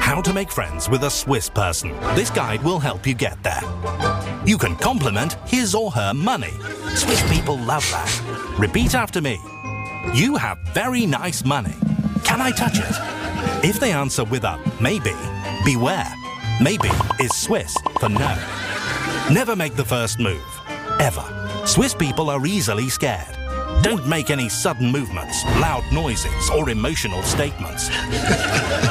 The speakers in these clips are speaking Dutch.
How to make friends with a Swiss person. This guide will help you get there. You can compliment his or her money. Swiss people love that. Repeat after me. You have very nice money. Can I touch it? If they answer with a maybe, beware. Maybe is Swiss for no. Never make the first move. Ever. Swiss people are easily scared. Don't make any sudden movements, loud noises, or emotional statements.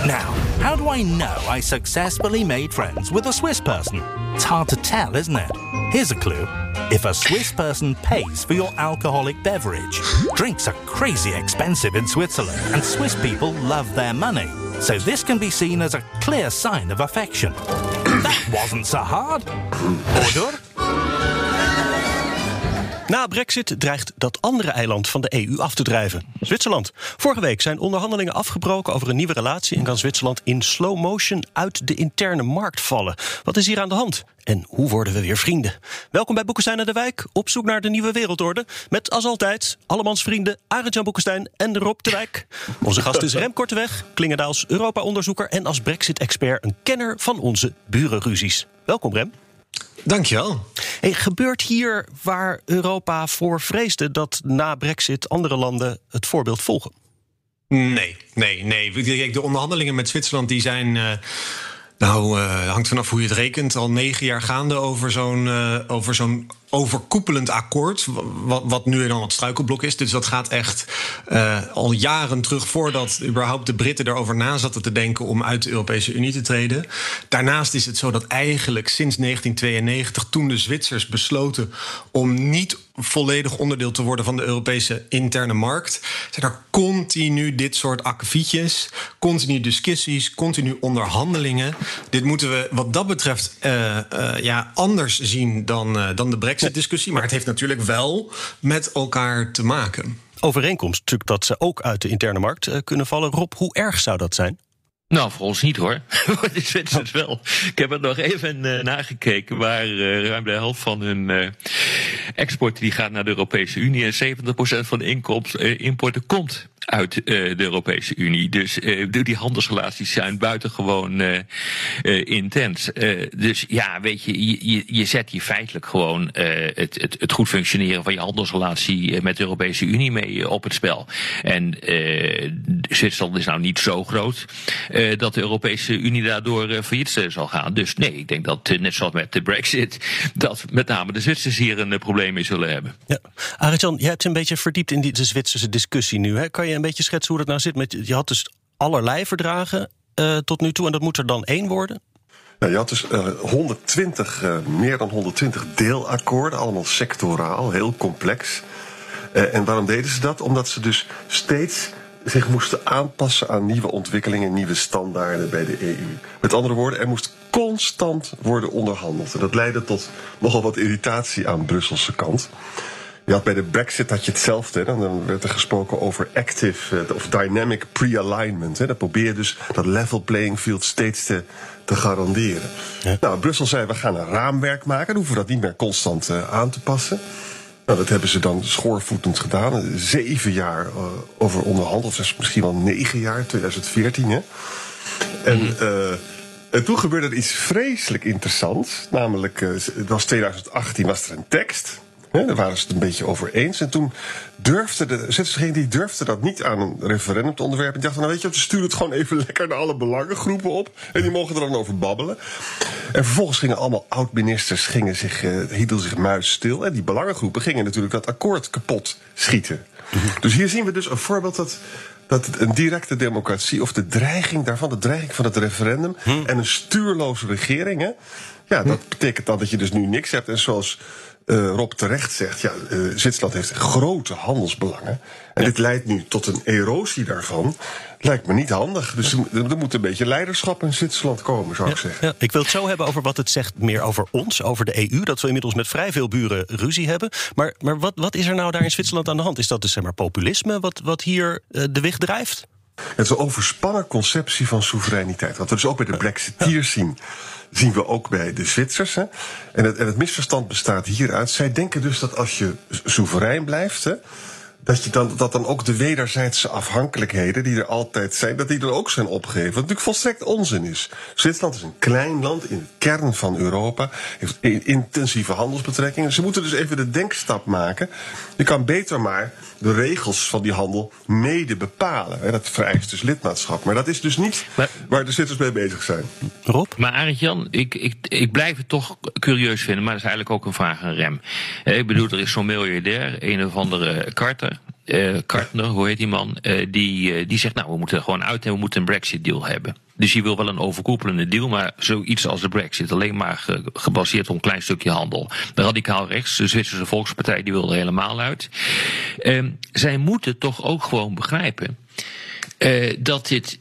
now, how do I know I successfully made friends with a Swiss person? It's hard to tell, isn't it? Here's a clue. If a Swiss person pays for your alcoholic beverage, drinks are crazy expensive in Switzerland, and Swiss people love their money. So this can be seen as a clear sign of affection. that wasn't so hard. Order? Na Brexit dreigt dat andere eiland van de EU af te drijven, Zwitserland. Vorige week zijn onderhandelingen afgebroken over een nieuwe relatie en kan Zwitserland in slow motion uit de interne markt vallen. Wat is hier aan de hand? En hoe worden we weer vrienden? Welkom bij Boekenstein en de Wijk, op zoek naar de nieuwe wereldorde. Met als altijd allemans vrienden Arend-Jan Boekenstein en Rob de Wijk. Onze gast is Rem Korteweg, Klingendaals Europa-onderzoeker... en als Brexit-expert een kenner van onze burenruzies. Welkom Rem. Dankjewel. Hey, gebeurt hier waar Europa voor vreesde dat na Brexit andere landen het voorbeeld volgen? Nee, nee, nee. De onderhandelingen met Zwitserland die zijn. Uh, nou, uh, hangt vanaf hoe je het rekent. Al negen jaar gaande over zo'n uh, over zo'n overkoepelend akkoord, wat, wat nu dan het struikelblok is. Dus dat gaat echt uh, al jaren terug voordat überhaupt de Britten erover na zaten te denken om uit de Europese Unie te treden. Daarnaast is het zo dat eigenlijk sinds 1992, toen de Zwitsers besloten om niet volledig onderdeel te worden van de Europese interne markt, zijn er continu dit soort akkefietjes, continu discussies, continu onderhandelingen. Dit moeten we wat dat betreft uh, uh, ja, anders zien dan, dan de Brexit-discussie. Maar het heeft natuurlijk wel met elkaar te maken. Overeenkomst natuurlijk dat ze ook uit de interne markt kunnen vallen. Rob, hoe erg zou dat zijn? Nou, voor ons niet hoor. Voor de Zwitsers wel. Ik heb het nog even uh, nagekeken, waar uh, ruim de helft van hun uh, export die gaat naar de Europese Unie en 70% van de inkomst, importen komt uit uh, de Europese Unie. Dus uh, die handelsrelaties zijn buitengewoon uh, intens. dus ja, weet je, je, je zet hier feitelijk gewoon het, het, het, goed functioneren van je handelsrelatie met de Europese Unie mee op het spel. En Zwitserland is nou niet zo groot dat de Europese Unie daardoor failliet zal gaan. Dus nee, ik denk dat net zoals met de Brexit, dat met name de Zwitsers hier een probleem mee zullen hebben. Ja. Arjan, jij hebt een beetje verdiept in die, de Zwitserse discussie nu. Hè? Kan je een beetje schetsen hoe dat nou zit? Met, je had dus allerlei verdragen uh, tot nu toe en dat moet er dan één worden? Nou, je had dus uh, 120, uh, meer dan 120 deelakkoorden, allemaal sectoraal, heel complex. En waarom deden ze dat? Omdat ze dus steeds zich moesten aanpassen aan nieuwe ontwikkelingen, nieuwe standaarden bij de EU. Met andere woorden, er moest constant worden onderhandeld. En dat leidde tot nogal wat irritatie aan Brusselse kant. Je had bij de Brexit had je hetzelfde. Dan werd er gesproken over active of dynamic pre-alignment. Dan probeer je dus dat level playing field steeds te, te garanderen. Ja. Nou, Brussel zei we gaan een raamwerk maken. Dan hoeven we dat niet meer constant uh, aan te passen. Nou, dat hebben ze dan schoorvoetend gedaan. Zeven jaar uh, over onderhandeld. Of misschien wel negen jaar, 2014. Hè? En. Uh, en toen gebeurde er iets vreselijk interessants. Namelijk, het was 2018, was er een tekst. He, daar waren ze het een beetje over eens. En toen durfde de ZSG die durfde dat niet aan een referendum te onderwerpen. Die dachten, nou weet je, we sturen het gewoon even lekker naar alle belangengroepen op. En die mogen er dan over babbelen. En vervolgens gingen allemaal oud-ministers gingen zich, uh, hielden zich muisstil. En die belangengroepen gingen natuurlijk dat akkoord kapot schieten. Dus hier zien we dus een voorbeeld dat dat een directe democratie, of de dreiging daarvan, de dreiging van het referendum hm. en een stuurloze regering, hè, ja, dat betekent dan dat je dus nu niks hebt. En zoals uh, Rob terecht zegt, ja, uh, Zwitserland heeft grote handelsbelangen. En ja. dit leidt nu tot een erosie daarvan. lijkt me niet handig. Dus er, er moet een beetje leiderschap in Zwitserland komen, zou ik zeggen. Ja, ik wil het zo hebben over wat het zegt meer over ons, over de EU. Dat we inmiddels met vrij veel buren ruzie hebben. Maar, maar wat, wat is er nou daar in Zwitserland aan de hand? Is dat dus zeg maar populisme wat, wat hier uh, de weg drijft? Het is een overspannen conceptie van soevereiniteit. Wat we dus ook bij de Brexiteers zien zien we ook bij de Zwitsers. Hè. En, het, en het misverstand bestaat hieruit. Zij denken dus dat als je soeverein blijft. Hè, dat, je dan, dat dan ook de wederzijdse afhankelijkheden die er altijd zijn, dat die er ook zijn opgegeven. Wat natuurlijk volstrekt onzin is. Zwitserland is een klein land in de kern van Europa, heeft intensieve handelsbetrekkingen. Ze moeten dus even de denkstap maken. Je kan beter maar de regels van die handel mede bepalen. Dat vereist dus lidmaatschap. Maar dat is dus niet waar de Zwitsers mee bezig zijn. Rob? Maar Arend Jan, ik, ik, ik blijf het toch curieus vinden, maar dat is eigenlijk ook een vraag aan Rem. Ik bedoel, er is zo'n miljardair, een of andere Carter. Uh, Kartner, hoe heet die man? Uh, die, die zegt, nou, we moeten er gewoon uit en we moeten een Brexit-deal hebben. Dus je wil wel een overkoepelende deal, maar zoiets als de Brexit, alleen maar ge gebaseerd op een klein stukje handel. De radicaal rechts, de Zwitserse Volkspartij, die wil er helemaal uit. Ehm, zij moeten toch ook gewoon begrijpen dat dit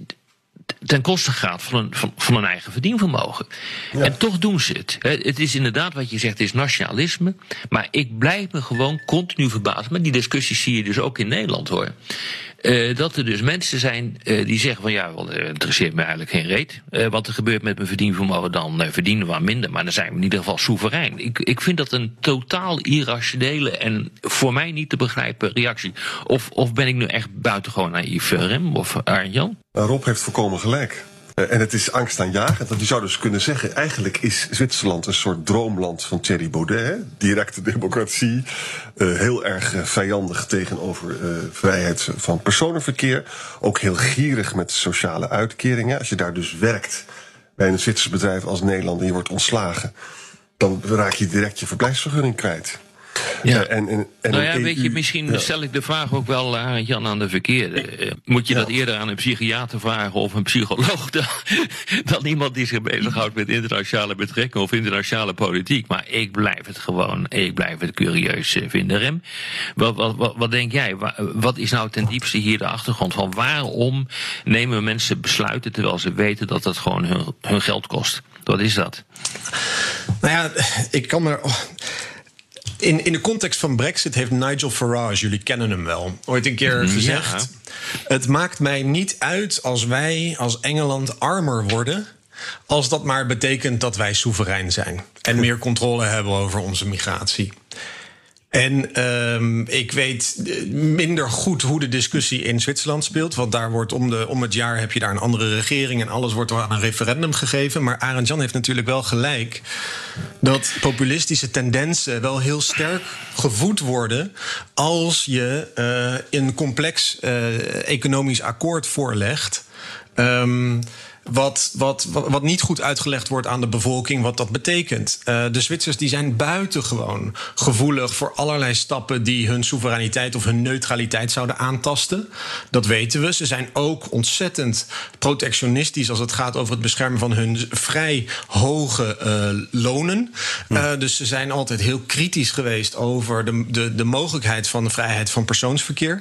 ten koste gaat van een, van, van een eigen verdienvermogen. Ja. En toch doen ze het. Het is inderdaad wat je zegt, het is nationalisme. Maar ik blijf me gewoon continu verbazen. Maar die discussies zie je dus ook in Nederland hoor. Uh, dat er dus mensen zijn uh, die zeggen van ja, wel, interesseert me eigenlijk geen reet. Uh, wat er gebeurt met mijn verdienvermogen, dan verdienen we minder. Maar dan zijn we in ieder geval soeverein. Ik, ik vind dat een totaal irrationele en voor mij niet te begrijpen reactie. Of, of ben ik nu echt buitengewoon naïef, Rem of Arjan? Rob heeft volkomen gelijk. Uh, en het is angstaanjagend. Want je zou dus kunnen zeggen, eigenlijk is Zwitserland een soort droomland van Thierry Baudet. Hè? Directe democratie, uh, heel erg uh, vijandig tegenover vrijheid van personenverkeer. Ook heel gierig met sociale uitkeringen. Als je daar dus werkt bij een Zwitsers bedrijf als Nederland en je wordt ontslagen, dan raak je direct je verblijfsvergunning kwijt. Ja. En, en, en nou ja, EU, weet je, misschien ja. stel ik de vraag ook wel aan Jan aan de verkeerde. Moet je dat eerder aan een psychiater vragen of een psycholoog dan, dan iemand die zich bezighoudt met internationale betrekkingen of internationale politiek? Maar ik blijf het gewoon, ik blijf het curieus vinden, Rem. Wat, wat, wat, wat denk jij? Wat is nou ten diepste hier de achtergrond van? Waarom nemen mensen besluiten terwijl ze weten dat het gewoon hun, hun geld kost? Wat is dat? Nou ja, ik kan me. In, in de context van Brexit heeft Nigel Farage, jullie kennen hem wel, ooit een keer gezegd: ja. Het maakt mij niet uit als wij als Engeland armer worden. Als dat maar betekent dat wij soeverein zijn en meer controle hebben over onze migratie. En um, ik weet minder goed hoe de discussie in Zwitserland speelt. Want daar wordt om, de, om het jaar heb je daar een andere regering en alles wordt aan een referendum gegeven. Maar Arend Jan heeft natuurlijk wel gelijk dat populistische tendensen wel heel sterk gevoed worden als je uh, een complex uh, economisch akkoord voorlegt. Um, wat, wat, wat niet goed uitgelegd wordt aan de bevolking wat dat betekent. Uh, de Zwitsers die zijn buitengewoon gevoelig voor allerlei stappen die hun soevereiniteit of hun neutraliteit zouden aantasten. Dat weten we. Ze zijn ook ontzettend protectionistisch als het gaat over het beschermen van hun vrij hoge uh, lonen. Uh, dus ze zijn altijd heel kritisch geweest over de, de, de mogelijkheid van de vrijheid van persoonsverkeer.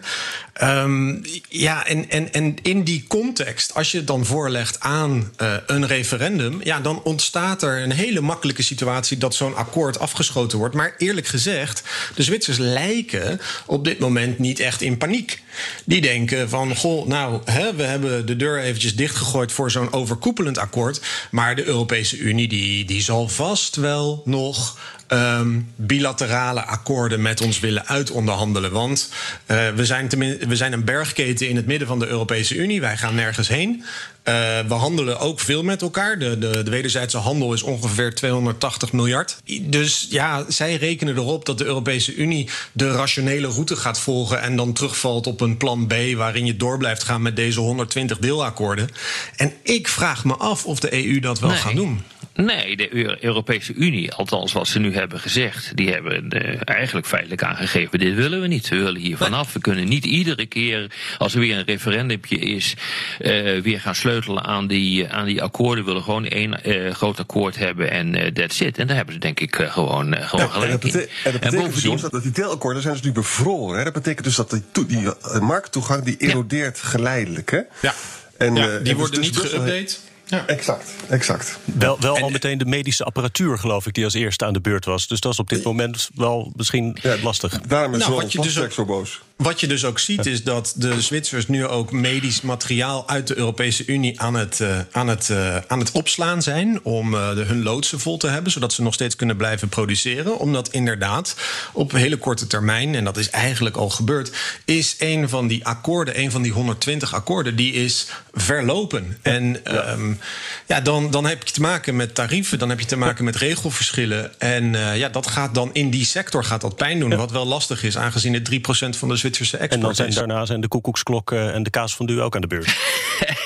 Um, ja, en, en, en in die context, als je het dan voorlegt aan uh, een referendum, ja, dan ontstaat er een hele makkelijke situatie dat zo'n akkoord afgeschoten wordt. Maar eerlijk gezegd, de Zwitsers lijken op dit moment niet echt in paniek. Die denken van, goh, nou, hè, we hebben de deur eventjes dichtgegooid voor zo'n overkoepelend akkoord. Maar de Europese Unie die, die zal vast wel nog um, bilaterale akkoorden met ons willen uitonderhandelen. Want uh, we, zijn we zijn een bergketen in het midden van de Europese Unie. Wij gaan nergens heen. Uh, we handelen ook veel met elkaar. De, de, de wederzijdse handel is ongeveer 280 miljard. Dus ja, zij rekenen erop dat de Europese Unie de rationele route gaat volgen. en dan terugvalt op een plan B. waarin je door blijft gaan met deze 120 deelakkoorden. En ik vraag me af of de EU dat wel nee. gaat doen. Nee, de Europese Unie, althans wat ze nu hebben gezegd, die hebben uh, eigenlijk feitelijk aangegeven: dit willen we niet. We willen hier vanaf. We kunnen niet iedere keer, als er weer een referendumpje is, uh, weer gaan sleutelen aan die, aan die akkoorden. We willen gewoon één uh, groot akkoord hebben en that's it. En daar hebben ze denk ik gewoon, gewoon ja, gelijk en dat in. En dat betekent dus, dat die deelakkoorden zijn dus nu bevroren. Hè? Dat betekent dus dat die, die markttoegang die erodeert ja. geleidelijk. Hè? Ja. En, ja, die worden dus niet geüpdate. Ja. Exact, exact. Wel, wel al meteen de medische apparatuur, geloof ik, die als eerste aan de beurt was. Dus dat is op dit moment wel misschien lastig. Daarom is nou, wat je dus ook, zo boos. Wat je dus ook ziet, is dat de Zwitsers nu ook medisch materiaal uit de Europese Unie aan het, uh, aan het, uh, aan het opslaan zijn. Om uh, de, hun loodsen vol te hebben, zodat ze nog steeds kunnen blijven produceren. Omdat inderdaad op hele korte termijn, en dat is eigenlijk al gebeurd, is een van die akkoorden, een van die 120 akkoorden, die is verlopen. En ja. Um, ja, dan, dan heb je te maken met tarieven, dan heb je te maken met regelverschillen. En ja, dat gaat dan in die sector gaat dat pijn doen. Wat wel lastig is, aangezien het 3% van de Zwitserse export En dan zijn, daarna zijn de koekoeksklok en de kaas van du ook aan de beurt.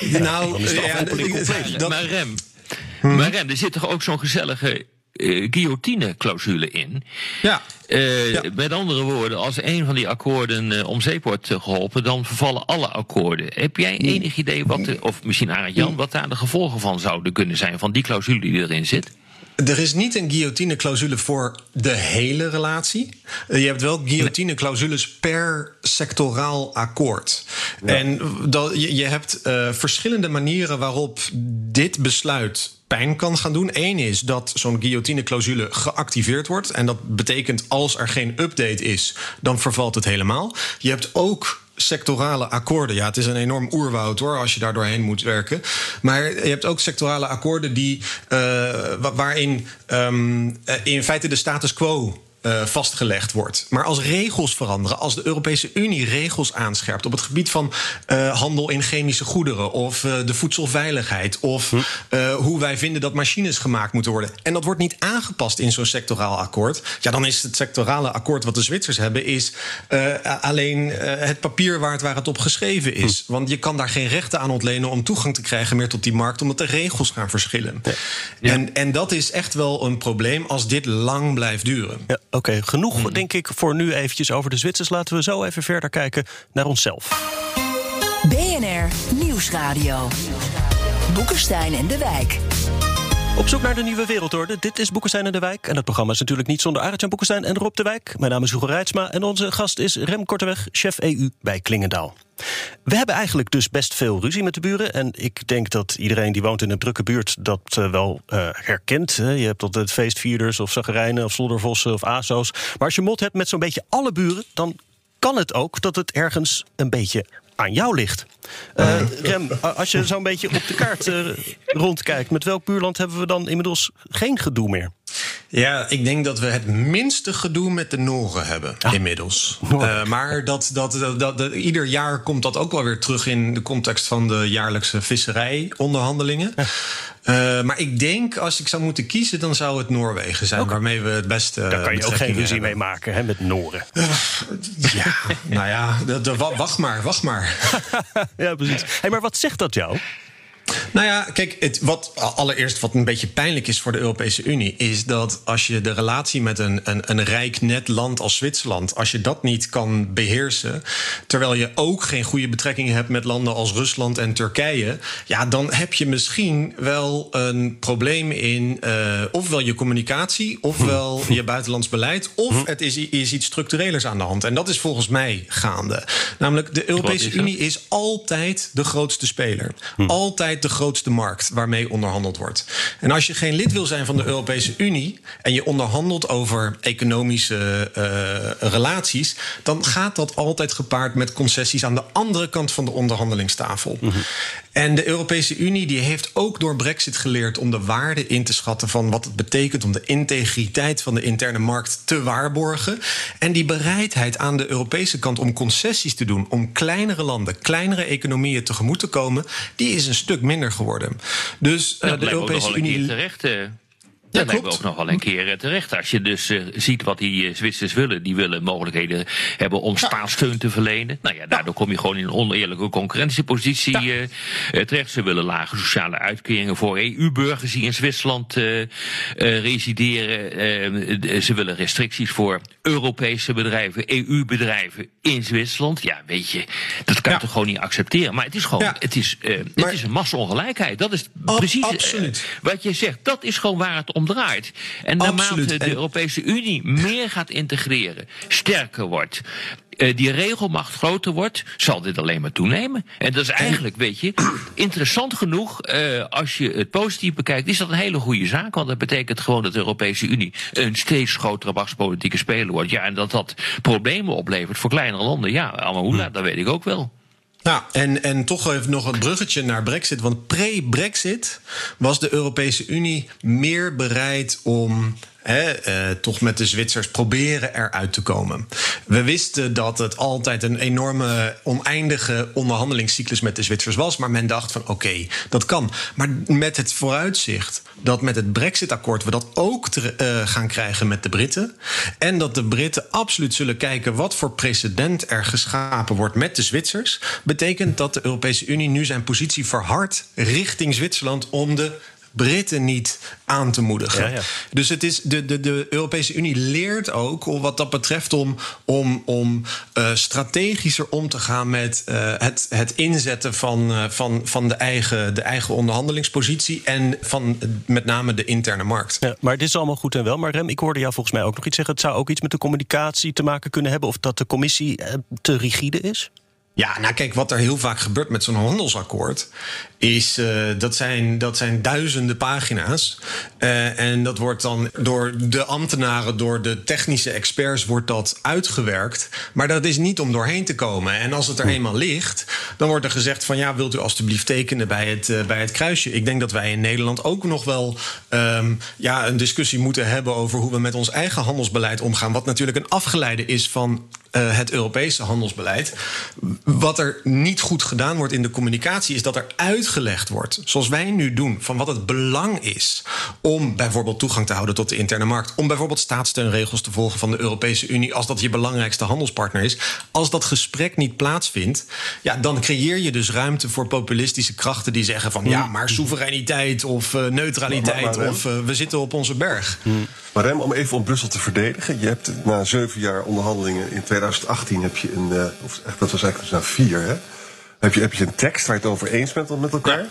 nou, ja, dat... maar Rem, hmm. maar Rem, er zit toch ook zo'n gezellige uh, guillotine-clausule in. Ja. Uh, ja. Met andere woorden, als een van die akkoorden uh, om zeep wordt geholpen, dan vervallen alle akkoorden. Heb jij enig idee wat, de, of misschien Arend Jan, wat daar de gevolgen van zouden kunnen zijn van die clausule die erin zit? Er is niet een guillotine-clausule voor de hele relatie. Je hebt wel guillotine-clausules per sectoraal akkoord. Ja. En dat, je, hebt uh, verschillende manieren waarop dit besluit pijn kan gaan doen. Eén is dat zo'n guillotine-clausule geactiveerd wordt. En dat betekent als er geen update is, dan vervalt het helemaal. Je hebt ook sectorale akkoorden. Ja, het is een enorm oerwoud hoor, als je daar doorheen moet werken. Maar je hebt ook sectorale akkoorden die, uh, waarin um, in feite de status quo uh, vastgelegd wordt. Maar als regels veranderen, als de Europese Unie regels aanscherpt op het gebied van uh, handel in chemische goederen of uh, de voedselveiligheid of hm. hoe wij vinden dat machines gemaakt moeten worden. En dat wordt niet aangepast in zo'n sectoraal akkoord. Ja, dan is het sectorale akkoord wat de Zwitsers hebben, is alleen het papier waard waar het op geschreven is. Hm. Want je kan daar geen rechten aan ontlenen om toegang te krijgen meer tot die markt, omdat de regels gaan verschillen. Ja. En, en dat is echt wel een probleem als dit lang blijft duren. Ja. Oké, genoeg hmm. denk ik voor nu eventjes over de Zwitsers. Laten we zo even verder kijken naar onszelf. BNR Nieuwsradio. Boekenstein en de Wijk. Op zoek naar de nieuwe wereldorde. Dit is Boekenstein en de Wijk. En dat programma is natuurlijk niet zonder Arend-Jan Boekenstein en Rob de Wijk. Mijn naam is Hugo Reitsma en onze gast is Rem Korteweg, chef EU bij Klingendaal. We hebben eigenlijk dus best veel ruzie met de buren. En ik denk dat iedereen die woont in een drukke buurt dat uh, wel uh, herkent. Hè. Je hebt altijd feestvierders of zaggerijnen of sloddervossen of azo's. Maar als je mot hebt met zo'n beetje alle buren... dan kan het ook dat het ergens een beetje aan jou ligt. Uh, Rem, als je zo'n beetje op de kaart uh, rondkijkt... met welk buurland hebben we dan inmiddels geen gedoe meer? Ja, ik denk dat we het minste gedoe met de Noren hebben ah, inmiddels. Uh, maar dat, dat, dat, dat, ieder jaar komt dat ook wel weer terug in de context van de jaarlijkse visserijonderhandelingen. Ja. Uh, maar ik denk, als ik zou moeten kiezen, dan zou het Noorwegen zijn, okay. waarmee we het beste. Daar kan je ook geen ruzie mee maken, hè, met Noren. Uh, ja, nou ja, de, de, wacht maar, wacht maar. ja, precies. Hey, maar wat zegt dat jou? Nou ja, kijk, het, wat allereerst wat een beetje pijnlijk is voor de Europese Unie, is dat als je de relatie met een, een, een rijk net land als Zwitserland, als je dat niet kan beheersen, terwijl je ook geen goede betrekkingen hebt met landen als Rusland en Turkije, ja, dan heb je misschien wel een probleem in uh, ofwel je communicatie, ofwel je buitenlands beleid, of het is, is iets structurelers aan de hand. En dat is volgens mij gaande. Namelijk, de Europese Unie is altijd de grootste speler. Hm. Altijd de grootste markt waarmee onderhandeld wordt. En als je geen lid wil zijn van de Europese Unie en je onderhandelt over economische uh, relaties, dan gaat dat altijd gepaard met concessies aan de andere kant van de onderhandelingstafel. -hmm. En de Europese Unie die heeft ook door Brexit geleerd om de waarde in te schatten van wat het betekent om de integriteit van de interne markt te waarborgen. En die bereidheid aan de Europese kant om concessies te doen, om kleinere landen, kleinere economieën tegemoet te komen, die is een stuk minder geworden. Dus uh, de Europese Unie. Terecht. Dat lijkt me ook nog wel een keer eh, terecht. Als je dus uh, ziet wat die uh, Zwitsers willen. Die willen mogelijkheden hebben om ja. staatssteun te verlenen. Nou ja, daardoor kom je gewoon in een oneerlijke concurrentiepositie ja. terecht. Ze willen lage sociale uitkeringen voor EU-burgers die in Zwitserland resideren. ze willen restricties voor Europese bedrijven, EU-bedrijven in Zwitserland. Ja, weet je, dat kan je toch gewoon niet accepteren. Maar het is gewoon, het is, het is een massa-ongelijkheid. Dat is precies wat je zegt. Dat is gewoon waar het om draait. En naarmate de Europese Unie meer gaat integreren, sterker wordt, uh, die regelmacht groter wordt, zal dit alleen maar toenemen. En dat is eigenlijk, weet je, interessant genoeg, uh, als je het positief bekijkt, is dat een hele goede zaak. Want dat betekent gewoon dat de Europese Unie een steeds grotere machtspolitieke speler wordt. Ja, en dat dat problemen oplevert voor kleinere landen. Ja, Amahula, dat weet ik ook wel. Nou, en, en toch even nog een bruggetje naar Brexit. Want pre-Brexit was de Europese Unie meer bereid om uh, toch met de Zwitsers proberen eruit te komen. We wisten dat het altijd een enorme, oneindige onderhandelingscyclus met de Zwitsers was. Maar men dacht van oké, dat kan. Maar met het vooruitzicht dat met het Brexit-akkoord we dat ook te, uh, gaan krijgen met de Britten. En dat de Britten absoluut zullen kijken wat voor precedent er geschapen wordt met de Zwitsers. Betekent dat de Europese Unie nu zijn positie verhardt richting Zwitserland om de Britten niet aan te moedigen. Ja, ja. Dus het is de, de, de Europese Unie leert ook wat dat betreft om, om, om uh, strategischer om te gaan met uh, het, het inzetten van, uh, van, van de, eigen, de eigen onderhandelingspositie en van met name de interne markt. Ja, maar dit is allemaal goed en wel. Maar Rem, ik hoorde jou volgens mij ook nog iets zeggen. Het zou ook iets met de communicatie te maken kunnen hebben of dat de commissie te rigide is? Ja, nou kijk, wat er heel vaak gebeurt met zo'n handelsakkoord... is uh, dat, zijn, dat zijn duizenden pagina's. Uh, en dat wordt dan door de ambtenaren, door de technische experts... wordt dat uitgewerkt. Maar dat is niet om doorheen te komen. En als het er eenmaal ligt, dan wordt er gezegd van... ja, wilt u alstublieft tekenen bij het, uh, bij het kruisje? Ik denk dat wij in Nederland ook nog wel um, ja, een discussie moeten hebben... over hoe we met ons eigen handelsbeleid omgaan. Wat natuurlijk een afgeleide is van uh, het Europese handelsbeleid. Wat er niet goed gedaan wordt in de communicatie, is dat er uitgelegd wordt, zoals wij nu doen, van wat het belang is om bijvoorbeeld toegang te houden tot de interne markt. Om bijvoorbeeld staatssteunregels te volgen van de Europese Unie, als dat je belangrijkste handelspartner is. Als dat gesprek niet plaatsvindt, ja, dan creëer je dus ruimte voor populistische krachten die zeggen van ja, maar soevereiniteit of uh, neutraliteit maar, maar, of uh, we zitten op onze berg. Maar Rem, om even om Brussel te verdedigen. Je hebt na zeven jaar onderhandelingen in 2018 heb je een, uh, of dat was eigenlijk na vier, hè? Heb je, heb je een tekst waar je het over eens bent met elkaar.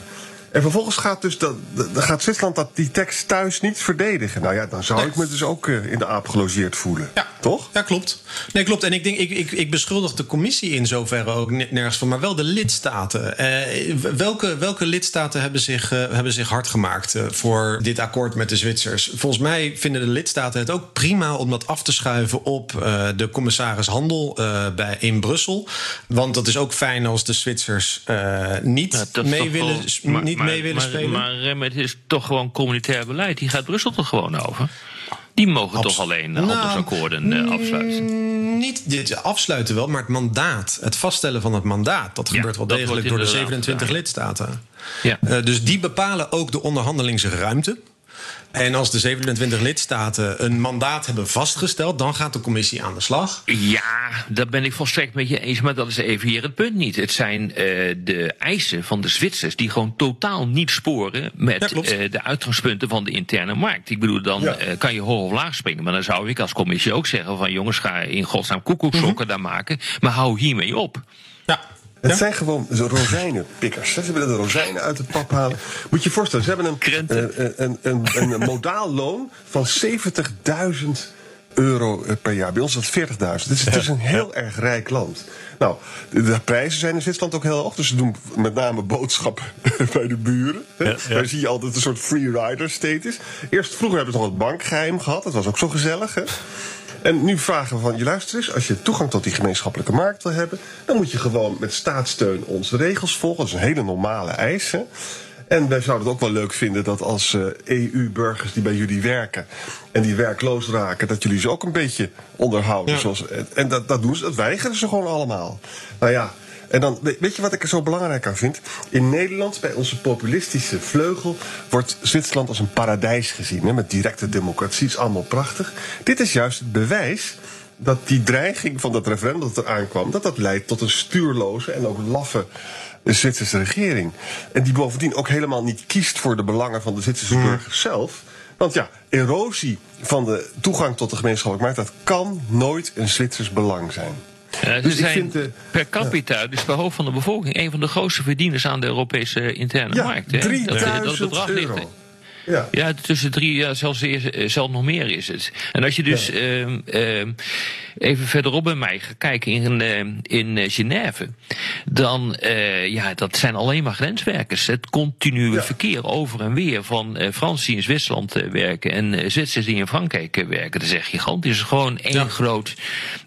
En vervolgens gaat, dus dat, dan gaat Zwitserland dat, die tekst thuis niet verdedigen. Nou ja, dan zou nee. ik me dus ook uh, in de aap gelogeerd voelen. Ja. Toch? Ja, klopt. Nee, klopt. En ik, denk, ik, ik, ik beschuldig de commissie in zoverre ook nergens van, maar wel de lidstaten. Uh, welke, welke lidstaten hebben zich, uh, hebben zich hard gemaakt voor dit akkoord met de Zwitsers? Volgens mij vinden de lidstaten het ook prima om dat af te schuiven op de commissaris Handel bij, in Brussel. Want dat is ook fijn als de Zwitsers niet ja, mee willen. Maar, niet maar, mee willen maar, spelen. Maar, het is toch gewoon communitair beleid. Die gaat Brussel toch gewoon over? Die mogen Abs toch alleen uh, handelsakkoorden afsluiten? Mm, niet dit afsluiten wel, maar het mandaat, het vaststellen van het mandaat, dat Ja, gebeurt wel dat degelijk door de inderdaad 27 gedaan. lidstaten. Ja. Uh, dus die bepalen ook de onderhandelingsruimte. En als de 27 lidstaten een mandaat hebben vastgesteld, dan gaat de commissie aan de slag. Ja, dat ben ik volstrekt met je eens, maar dat is even hier het punt niet. Het zijn uh, de eisen van de Zwitsers die gewoon totaal niet sporen met Ja, uh, de uitgangspunten van de interne markt. Ik bedoel, dan Ja. uh, kan je hoog of laag springen, maar dan zou ik als commissie ook zeggen van jongens, ga in godsnaam koekoeksokken daar maken, maar hou hiermee op. Ja. Het Ja? zijn gewoon zo rozijnenpikkers. Ze willen de rozijnen uit de pap halen. Moet je je voorstellen, ze hebben een, Krenten. een, een, een, een, modaal loon van 70.000 euro eh, per jaar. Bij ons is dat 40.000. Het is, het is een heel erg rijk land. Nou, de, prijzen zijn in Zwitserland ook heel hoog. Dus ze doen met name boodschappen bij de buren. hè. Ja, ja. Daar zie je altijd een soort free rider status. Eerst, vroeger hebben ze nog het bankgeheim gehad. Dat was ook zo gezellig, hè? En nu vragen we van je luister eens, als je toegang tot die gemeenschappelijke markt wil hebben, dan moet je gewoon met staatssteun onze regels volgen. Dat is een hele normale eis. Hè? En wij zouden het ook wel leuk vinden dat als eh, EU-burgers die bij jullie werken en die werkloos raken, dat jullie ze ook een beetje onderhouden. Ja. Zoals, en dat, dat doen ze, dat weigeren ze gewoon allemaal. Nou ja. En dan, weet je wat ik er zo belangrijk aan vind? In Nederland, bij onze populistische vleugel, wordt Zwitserland als een paradijs gezien. Hè, met directe democratie, is allemaal prachtig. Dit is juist het bewijs dat die dreiging van dat referendum dat er aankwam, dat dat leidt tot een stuurloze en ook laffe Zwitserse regering. En die bovendien ook helemaal niet kiest voor de belangen van de Zwitserse Hmm. burgers zelf. Want ja, erosie van de toegang tot de gemeenschappelijke markt, dat kan nooit een Zwitsers belang zijn. Ja, Dus ik zijn vind de- per capita, dus per hoofd van de bevolking, een van de grootste verdieners aan de Europese interne Ja, markt. hè. 3000 ligt- euro. Ja. Ja, tussen drie, ja, zelfs, eh, zelfs nog meer is het. En als je dus ehm, ehm, even verderop bij mij gaat kijken in, ehm, in eh, Genève, dan, eh, ja, dat zijn alleen maar grenswerkers. Het continue Ja. verkeer over en weer van Fransen die in Zwitserland werken en Zwitsers die in Frankrijk werken. Dat is echt gigantisch. Het is gewoon één groot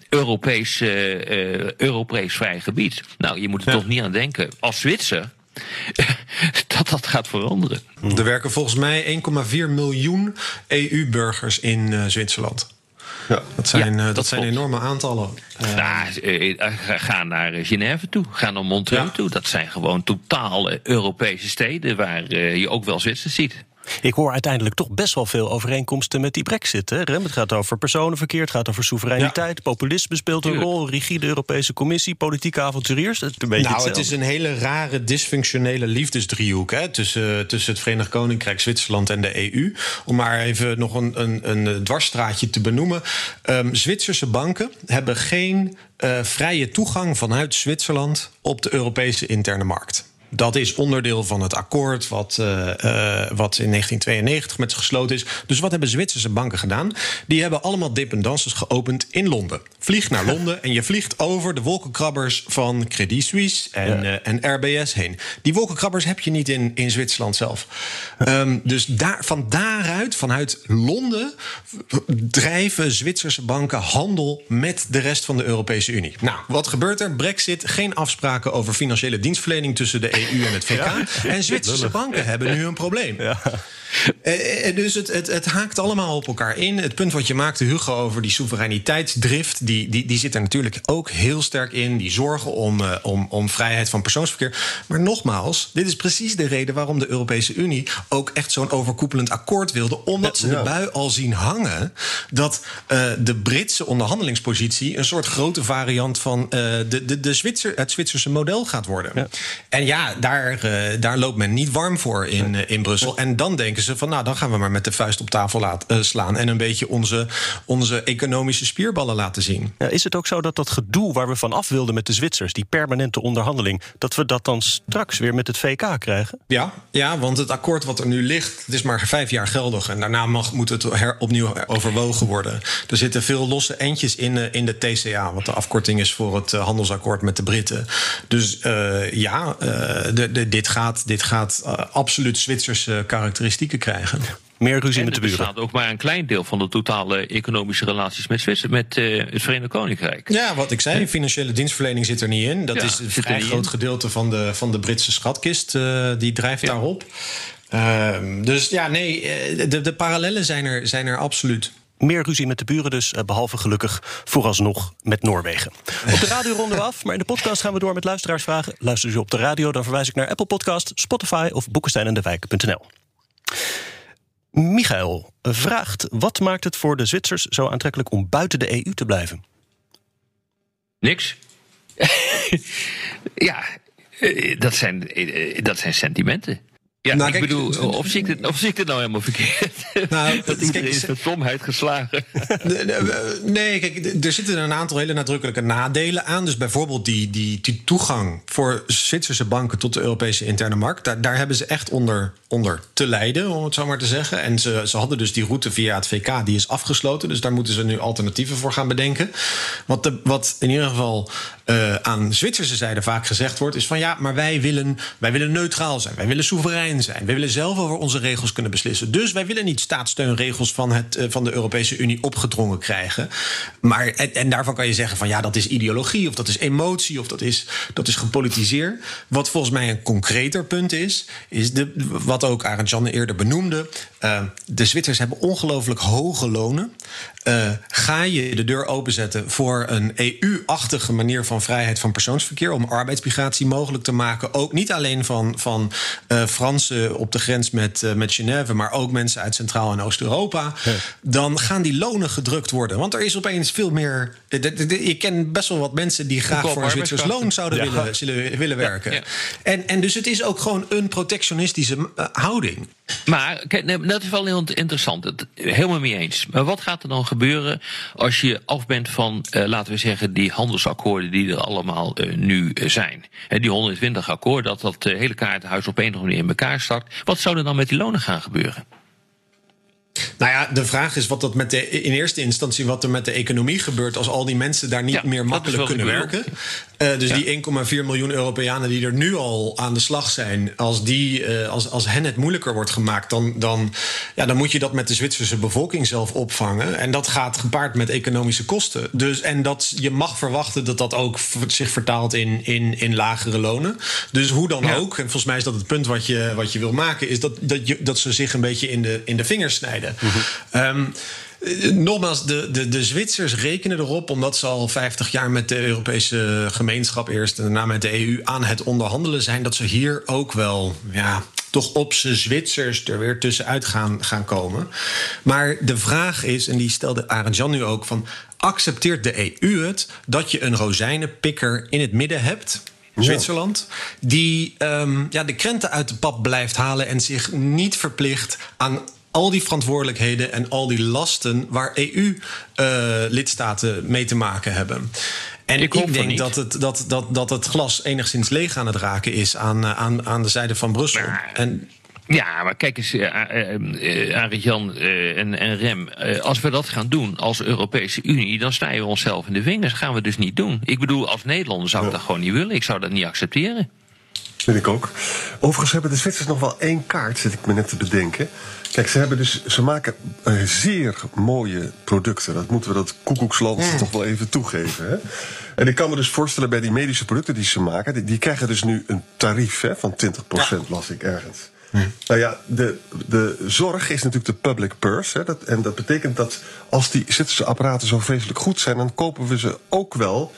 Europees, Europees vrij gebied. Nou, je moet er Ja. toch niet aan denken, als Zwitser, dat dat gaat veranderen. Er werken volgens mij 1,4 miljoen EU-burgers in eh, Zwitserland. Ja. Dat zijn, Ja, eh, dat dat zijn enorme aantallen. Eh, Nou, ga- naar Genève toe, ga naar Montreux Ja. toe. Dat zijn gewoon totale Europese steden waar je ook wel Zwitsers ziet. Ik hoor uiteindelijk toch best wel veel overeenkomsten met die brexit. Hè? Het gaat over personenverkeer, het gaat over soevereiniteit. Populisme speelt een Tuurlijk. rol, rigide Europese commissie, politieke avonturiers. Dat is een beetje nou, het is een hele rare, dysfunctionele liefdesdriehoek hè, tussen, tussen het Verenigd Koninkrijk, Zwitserland en de EU. Om maar even nog een, een, een dwarsstraatje te benoemen. Ehm, Zwitserse banken hebben geen eh, vrije toegang vanuit Zwitserland op de Europese interne markt. Dat is onderdeel van het akkoord wat, eh, eh, wat in 1992 met ze gesloten is. Dus wat hebben Zwitserse banken gedaan? Die hebben allemaal dependances geopend in Londen. Vlieg naar Londen en je vliegt over de wolkenkrabbers van Credit Suisse en, eh, en RBS heen. Die wolkenkrabbers heb je niet in, in Zwitserland zelf. Ehm, dus daar, van daaruit, vanuit Londen, drijven Zwitserse banken handel met de rest van de Europese Unie. Nou, wat gebeurt er? Brexit, geen afspraken over financiële dienstverlening tussen de EU en het VK. En Zwitserse banken hebben nu een probleem. Eh, eh, dus het, het, het haakt allemaal op elkaar in. Het punt wat je maakte, Hugo, over die soevereiniteitsdrift... die, die, die zit er natuurlijk ook heel sterk in. Die zorgen om, eh, om, om vrijheid van persoonsverkeer. Maar nogmaals, dit is precies de reden... waarom de Europese Unie ook echt zo'n overkoepelend akkoord wilde. Omdat ze de bui al zien hangen... dat eh, de Britse onderhandelingspositie... een soort grote variant van de, de, de Zwitser, het Zwitserse model gaat worden. En ja, daar, eh, daar loopt men niet warm voor in, eh, in Brussel. En dan denken ze van, nou, dan gaan we maar met de vuist op tafel laat, eh, slaan... en een beetje onze, onze economische spierballen laten zien. Ja, is het ook zo dat dat gedoe waar we van af wilden met de Zwitsers, die permanente onderhandeling, dat we dat dan straks weer met het VK krijgen? Ja, ja, want het akkoord wat er nu ligt, het is maar vijf jaar geldig. En daarna mag, moet het her, opnieuw overwogen worden. Er zitten veel losse eindjes in, in de TCA, wat de afkorting is voor het handelsakkoord met de Britten. Dus ja, de, de, dit gaat, dit gaat eh, absoluut Zwitserse karakteristieken krijgen. Meer ruzie En met er de buren. bestaat ook maar een klein deel van de totale economische relaties met, Zwitser, met eh, het Verenigd Koninkrijk. Ja, wat ik zei, financiële dienstverlening zit er niet in. Dat Ja, is een vrij groot in. gedeelte van de, van de Britse schatkist. eh, die drijft daarop. Ehm, dus ja, nee, eh, de, de parallellen zijn er, zijn er absoluut. Meer ruzie met de buren dus, eh, behalve gelukkig vooralsnog met Noorwegen. Op de radio ronden we af, maar in de podcast gaan we door met luisteraarsvragen. Luister je op de radio, dan verwijs ik naar Apple Podcast, Spotify of boekensteinendewijk.nl. Michael vraagt, wat maakt het voor de Zwitsers zo aantrekkelijk om buiten de EU te blijven? Niks. ja, eh, dat zijn, eh, dat zijn sentimenten. Ja, Nou, ik kijk, bedoel, of zie ik, dit, of zie ik dit nou helemaal verkeerd? Nou, dat kijk, iedereen is met domheid geslagen. Nee, kijk, er zitten een aantal hele nadrukkelijke nadelen aan. Dus bijvoorbeeld die, die, die toegang voor Zwitserse banken tot de Europese interne markt. Daar, daar hebben ze echt onder, onder te lijden, om het zo maar te zeggen. En ze, ze hadden dus die route via het VK, die is afgesloten. Dus daar moeten ze nu alternatieven voor gaan bedenken. Wat, de, wat in ieder geval eh, aan Zwitserse zijde vaak gezegd wordt, is van ja, maar wij willen, wij willen neutraal zijn. Wij willen soeverein zijn. Wij willen zelf over onze regels kunnen beslissen. Dus wij willen niet staatssteunregels van, het, eh, van de Europese Unie opgedrongen krijgen. Maar, en, en daarvan kan je zeggen van ja, dat is ideologie of dat is emotie of dat is, dat is gepolitiseerd. Wat volgens mij een concreter punt is, is de, wat ook Arend Jan eerder benoemde. Uh, de Zwitsers hebben ongelooflijk hoge lonen. Uh, ga je de deur openzetten voor een EU-achtige manier van vrijheid van persoonsverkeer, om arbeidsmigratie mogelijk te maken, ook niet alleen van, van uh, Fransen op de grens met, uh, met Genève, maar ook mensen uit Centraal- en Oost-Europa, ja. dan gaan die lonen gedrukt worden. Want er is opeens veel meer. Ik ken best wel wat mensen die graag voor een Zwitsers loon zouden ja. willen, zullen, willen werken. Ja, en, en dus het is ook gewoon een protectionistische houding. Maar kijk, dat is wel heel interessant. Het, helemaal mee eens. Maar wat gaat er dan gebeuren als je af bent van, uh, laten we zeggen, die handelsakkoorden die er allemaal uh, nu uh, zijn? He, die 120 akkoorden, dat dat hele kaartenhuis op een of andere manier in elkaar start. Wat zou er dan met die lonen gaan gebeuren? Nou ja, de vraag is wat dat met de, in eerste instantie wat er met de economie gebeurt als al die mensen daar niet ja, meer makkelijk kunnen werken. Uh, dus ja. die 1,4 miljoen Europeanen die er nu al aan de slag zijn, als, die, uh, als, als hen het moeilijker wordt gemaakt, dan, dan, ja, dan moet je dat met de Zwitserse bevolking zelf opvangen. En dat gaat gepaard met economische kosten. Dus, en dat, je mag verwachten dat dat ook zich vertaalt in, in, in lagere lonen. Dus hoe dan ja. ook, en volgens mij is dat het punt wat je, wat je wil maken, is dat, dat, je, dat ze zich een beetje in de, in de vingers snijden. Um, Nogmaals, de, de, de Zwitsers rekenen erop, omdat ze al 50 jaar met de Europese gemeenschap eerst en daarna met de EU aan het onderhandelen zijn, dat ze hier ook wel ja, toch op z'n Zwitsers er weer tussenuit gaan, gaan komen. Maar de vraag is, en die stelde Arend Jan nu ook, van accepteert de EU het dat je een rozijnenpikker in het midden hebt? Zwitserland, die um, ja, de krenten uit de pap blijft halen en zich niet verplicht aan al die verantwoordelijkheden en al die lasten waar EU-lidstaten uh, mee te maken hebben. En ik, ik denk dat het, dat, dat, dat het glas enigszins leeg aan het raken is aan, aan, aan de zijde van Brussel. Maar, en, ja, maar kijk eens, uh, uh, Arie Jan uh, en, en Rem. als we dat gaan doen als Europese Unie, dan snijden we onszelf in de vingers. Dat gaan we dus niet doen. Ik bedoel, als Nederlander zou ik ja. dat gewoon niet willen. Ik zou dat niet accepteren. Vind ik ook. Overigens hebben de Zwitsers nog wel één kaart, zit ik me net te bedenken. Kijk, ze, hebben dus, ze maken zeer mooie producten. Dat moeten we dat koekoeksland toch wel even toegeven. Hè? En ik kan me dus voorstellen bij die medische producten die ze maken... die, die krijgen dus nu een tarief hè, van 20%, ja. las ik ergens. Hmm. Nou ja, de, de zorg is natuurlijk de public purse. Hè, dat, en dat betekent dat als die Zwitserse apparaten zo vreselijk goed zijn... dan kopen we ze ook wel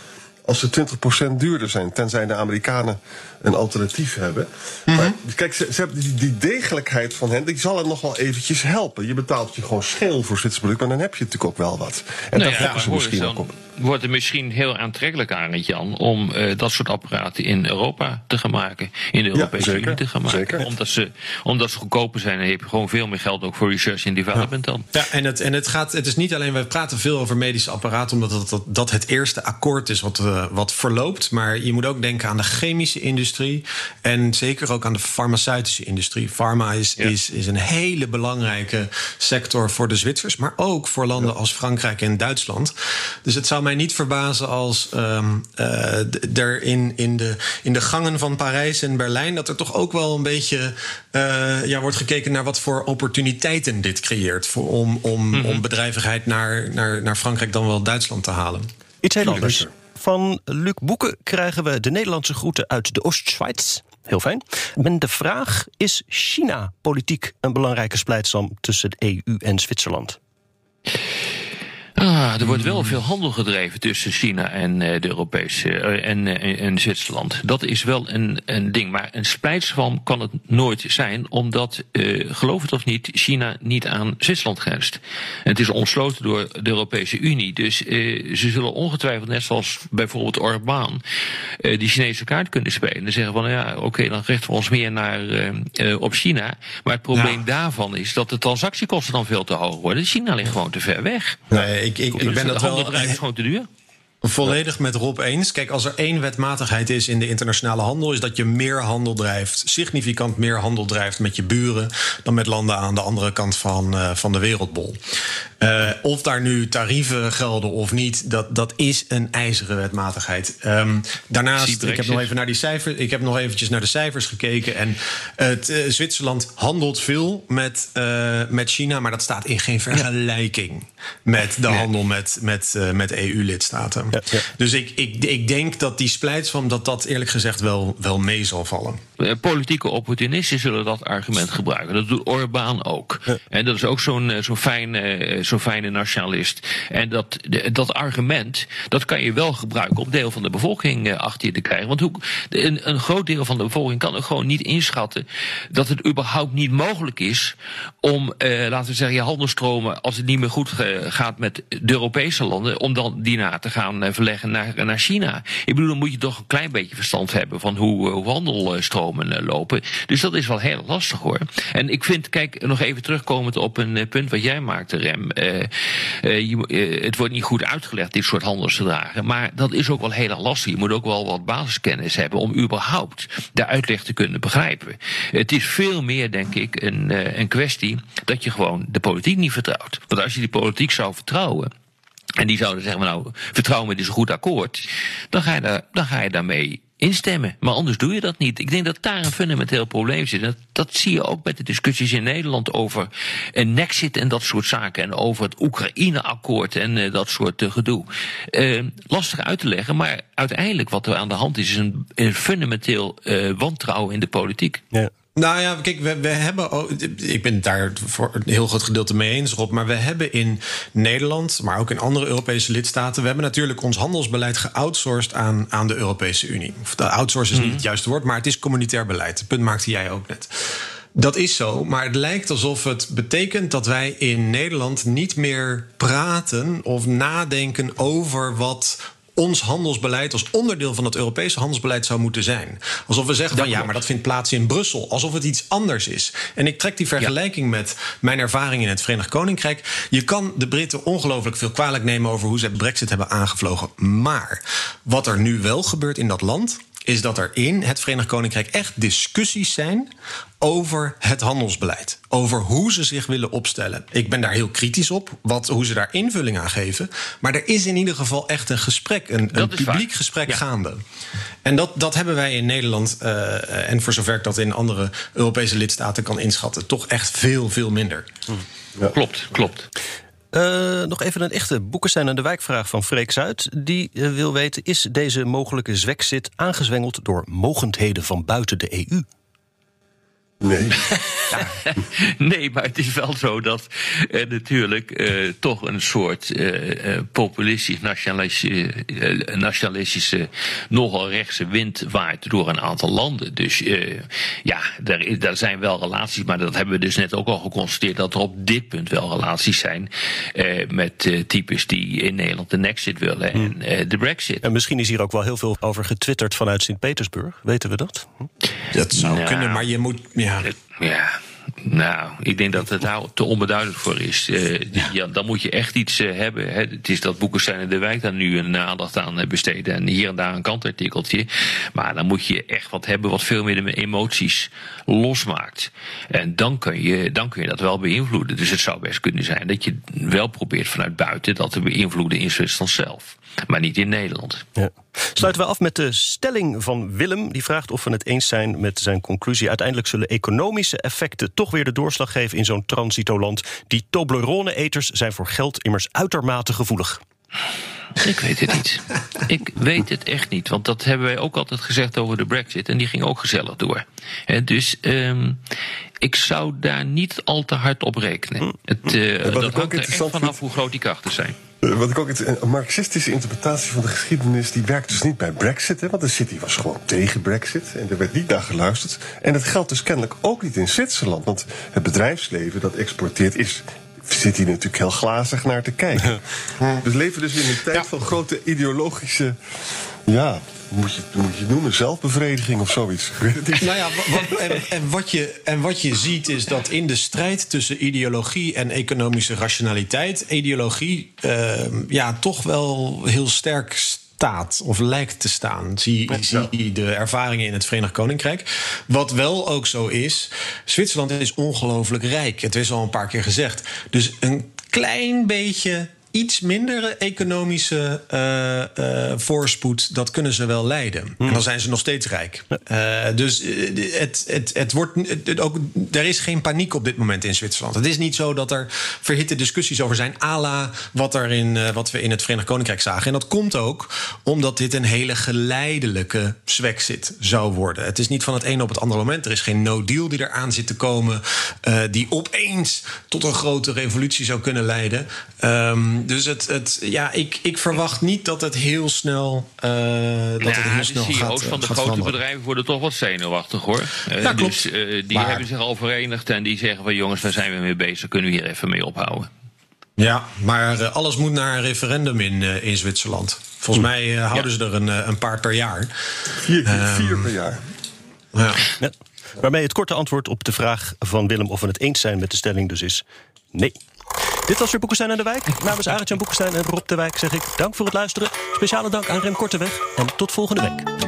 als ze 20% duurder zijn. Tenzij de Amerikanen een alternatief hebben. Mm -hmm. Maar kijk, ze, ze hebben die, die, degelijkheid van hen, die zal het nog wel eventjes helpen. Je betaalt je gewoon scheel voor Zwitserse product, maar dan heb je natuurlijk ook wel wat. En nou daar ja, ze misschien ook op. Wordt het misschien heel aantrekkelijk aan, Jan, om uh, dat soort apparaten in Europa te gaan maken. In de Europese ja, Unie te gaan maken. Zeker. Omdat, ze, omdat ze goedkoper zijn en heb je gewoon veel meer geld ook voor research en development ja. dan. Ja, en het, en het gaat, het is niet alleen, we praten veel over medische apparaten, omdat dat, dat, dat het eerste akkoord is wat, uh, wat verloopt. Maar je moet ook denken aan de chemische industrie. En zeker ook aan de farmaceutische industrie. Pharma is, ja. is, is een hele belangrijke sector voor de Zwitsers, maar ook voor landen ja. als Frankrijk en Duitsland. Dus het zou mij niet verbazen als um, uh, er in, in, de, in de gangen van Parijs en Berlijn, dat er toch ook wel een beetje uh, ja, wordt gekeken naar wat voor opportuniteiten dit creëert. Voor, om, om, mm -hmm. om bedrijvigheid naar, naar, naar Frankrijk dan wel Duitsland te halen. Iets heel anders. Van Luc Boeken krijgen we de Nederlandse groeten uit de Oost-Schweiz. Heel fijn. Men de vraag: is China politiek een belangrijke splijtsam tussen de EU en Zwitserland? Ah, er wordt wel veel handel gedreven tussen China en uh, de Europese uh, en, uh, en Zwitserland. Dat is wel een, een ding. Maar een splijtswam kan het nooit zijn, omdat, geloof het of niet, China niet aan Zwitserland grenst. En het is omsloten door de Europese Unie. Dus ze zullen ongetwijfeld, net zoals bijvoorbeeld Orbán, die Chinese kaart kunnen spelen. En zeggen van ja, oké, okay, dan richten we ons meer naar, op China. Maar het probleem ja. daarvan is dat de transactiekosten dan veel te hoog worden. China ligt gewoon te ver weg. Nee, ik, ik, ik ben dat wel. gewoon te duur. Volledig met Rob eens. Kijk, als er één wetmatigheid is in de internationale handel, is dat je meer handel drijft, significant meer handel drijft met je buren dan met landen aan de andere kant van, uh, van de wereldbol. Uh, of daar nu tarieven gelden of niet, dat, dat is een ijzeren wetmatigheid. Um, daarnaast, ik heb nog even naar die cijfers. Ik heb nog eventjes naar de cijfers gekeken. En het, uh, Zwitserland handelt veel met, met China, maar dat staat in geen vergelijking met de handel met, met, met EU-lidstaten. Ja, ja. Dus ik, ik, ik denk dat die splijtswam, dat dat eerlijk gezegd wel, wel mee zal vallen. Politieke opportunisten zullen dat argument gebruiken. Dat doet Orbán ook. En dat is ook zo'n zo'n fijne, zo'n fijne nationalist. En dat, dat argument, dat kan je wel gebruiken om deel van de bevolking achter je te krijgen. Want hoe, een, een groot deel van de bevolking kan ook gewoon niet inschatten dat het überhaupt niet mogelijk is om, eh, laten we zeggen, je handelstromen, als het niet meer goed gaat met de Europese landen, om dan die na te gaan verleggen naar, naar China. Ik bedoel, dan moet je toch een klein beetje verstand hebben van hoe, hoe handelstromen lopen. Dus dat is wel heel lastig hoor. En ik vind, kijk, nog even terugkomend op een punt wat jij maakte, Rem. Het wordt niet goed uitgelegd, dit soort handelsverdragen. Maar dat is ook wel heel lastig. Je moet ook wel wat basiskennis hebben om überhaupt de uitleg te kunnen begrijpen. Het is veel meer, denk ik, een, een kwestie dat je gewoon de politiek niet vertrouwt. Want als je die politiek zou vertrouwen. En die zouden zeggen, nou, vertrouw me, dit is een goed akkoord. Dan ga je, daar, dan ga je daarmee instemmen. Maar anders doe je dat niet. Ik denk dat daar een fundamenteel probleem zit. Dat, dat zie je ook met de discussies in Nederland over een nexit en dat soort zaken. En over het Oekraïne-akkoord en uh, dat soort uh, gedoe. Uh, lastig uit te leggen, maar uiteindelijk wat er aan de hand is, is een, een fundamenteel wantrouwen in de politiek. Ja. Nou ja, kijk, we, we hebben. Ook, ik ben het daar voor een heel groot gedeelte mee eens, Rob. Maar we hebben in Nederland, maar ook in andere Europese lidstaten. We hebben natuurlijk ons handelsbeleid geoutsourced aan, aan de Europese Unie. Of de outsource is niet het juiste woord, maar het is communitair beleid. Het punt maakte jij ook net. Dat is zo, maar het lijkt alsof het betekent dat wij in Nederland niet meer praten of nadenken over wat ons handelsbeleid als onderdeel van het Europese handelsbeleid zou moeten zijn. Alsof we zeggen van ja, maar dat vindt plaats in Brussel. Alsof het iets anders is. En ik trek die vergelijking met mijn ervaring in het Verenigd Koninkrijk. Je kan de Britten ongelooflijk veel kwalijk nemen over hoe ze Brexit hebben aangevlogen. Maar wat er nu wel gebeurt in dat land is dat er in het Verenigd Koninkrijk echt discussies zijn over het handelsbeleid. Over hoe ze zich willen opstellen. Ik ben daar heel kritisch op, wat, hoe ze daar invulling aan geven. Maar er is in ieder geval echt een gesprek, een, een publiek gesprek gaande. En dat, dat hebben wij in Nederland, uh, en voor zover ik dat in andere Europese lidstaten kan inschatten, toch echt veel, veel minder. Ja. Klopt, klopt. Uh, nog even een echte boekenstein aan de wijkvraag van Freek Zuid. Die uh, wil weten: is deze mogelijke zwekzit aangezwengeld door mogendheden van buiten de EU? Nee. nee, maar het is wel zo dat er natuurlijk uh, toch een soort uh, populistisch nationalistische, uh, nationalistische, nogal rechtse wind waait door een aantal landen. Dus ja, daar, daar, zijn wel relaties, maar dat hebben we dus net ook al geconstateerd dat er op dit punt wel relaties zijn met types die in Nederland de Nexit willen en hmm. de Brexit. En misschien is hier ook wel heel veel over getwitterd vanuit Sint-Petersburg. Weten we dat? Hm? Dat zou nou, kunnen, maar je moet. Ja. Ja. Nou, ik denk dat het daar te onbeduidend voor is. Uh, ja. dan moet je echt iets uh, hebben. Hè. Het is dat Boekenstein en de Wijk daar nu een aandacht aan besteden. En hier en daar een kantartikeltje. Maar dan moet je echt wat hebben wat veel meer de emoties losmaakt. En dan kun, je, dan kun je dat wel beïnvloeden. Dus het zou best kunnen zijn dat je wel probeert vanuit buiten dat te beïnvloeden in Zwitserland zelf. Maar niet in Nederland. Ja. Sluiten we af met de stelling van Willem. Die vraagt of we het eens zijn met zijn conclusie. Uiteindelijk zullen economische effecten toch weer de doorslag geven in zo'n transitoland. Die Toblerone-eters zijn voor geld immers uitermate gevoelig. Ik weet het niet. Ik weet het echt niet. Want dat hebben wij ook altijd gezegd over de Brexit. En die ging ook gezellig door. dus um, ik zou daar niet al te hard op rekenen. Hm. Het, uh, dat hangt er echt vanaf hoe groot die krachten zijn. Eh, wat ik ook een marxistische interpretatie van de geschiedenis, die werkt dus niet bij Brexit. Hè, want de City was gewoon tegen Brexit en er werd niet naar geluisterd. En dat geldt dus kennelijk ook niet in Zwitserland. Want het bedrijfsleven dat exporteert is zit hier natuurlijk heel glazig naar te kijken. We leven dus in een tijd van grote ideologische. Ja, moet je, moet je noemen, zelfbevrediging of zoiets. Nou ja, wat, en, en, wat je, en wat je ziet is dat in de strijd tussen ideologie en economische rationaliteit, ideologie uh, ja, toch wel heel sterk staat of lijkt te staan. Zie, zie de ervaringen in het Verenigd Koninkrijk. Wat wel ook zo is, Zwitserland is ongelooflijk rijk. Het is al een paar keer gezegd. Dus een klein beetje iets mindere economische uh, uh, voorspoed, dat kunnen ze wel leiden. En dan zijn ze nog steeds rijk. Uh, dus het, het, het wordt het, ook, er is geen paniek op dit moment in Zwitserland. Het is niet zo dat er verhitte discussies over zijn, ala wat, er in, wat we in het Verenigd Koninkrijk zagen. En dat komt ook omdat dit een hele geleidelijke Swexit zou worden. Het is niet van het ene op het andere moment. Er is geen no-deal die eraan zit te komen, die opeens tot een grote revolutie zou kunnen leiden. Um, dus het, het, ja, ik, ik verwacht niet dat het heel snel, uh, dat ja, het heel snel de CEO's gaat van de grote veranderen. bedrijven worden toch wat zenuwachtig hoor. Uh, Ja, klopt. Dus uh, die Maar- hebben zich al verenigd en die zeggen van jongens, waar zijn we mee bezig? Kunnen we hier even mee ophouden? Ja, maar eh, alles moet naar een referendum in, eh, in Zwitserland. Volgens mij eh, houden ze er een, eh, een paar per jaar. Vier, Ehm, vier per jaar. Ja. Ja. Waarmee het korte antwoord op de vraag van Willem of we het eens zijn met de stelling dus is nee. Dit was weer Boekenstein en de Wijk. Namens Arend-Jan Boekenstein en Rob de Wijk zeg ik dank voor het luisteren. Speciale dank aan Rem Korteweg en tot volgende week.